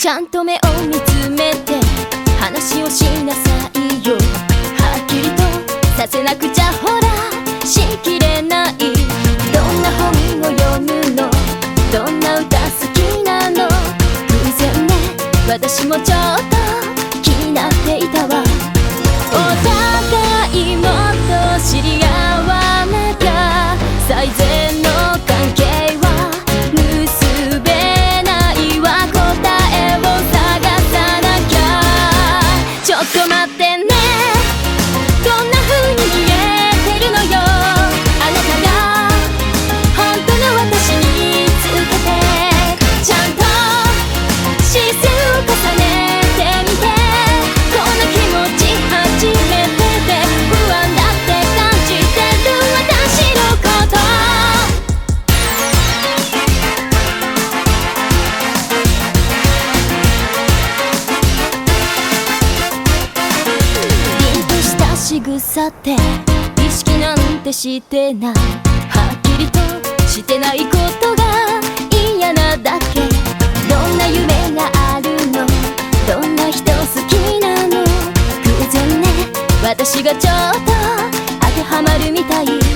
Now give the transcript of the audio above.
ちゃんと目を見つめて話をしなさいよ。はっきりとさせなくちゃほらしきれない。どんな本を読むの？どんな歌好きなの？偶然ね私もちょっとさて意識なんてしてないはっきりとしてないことが嫌なだけ。どんな夢があるの？どんな人好きなの？偶然ね私がちょっと当てはまるみたい。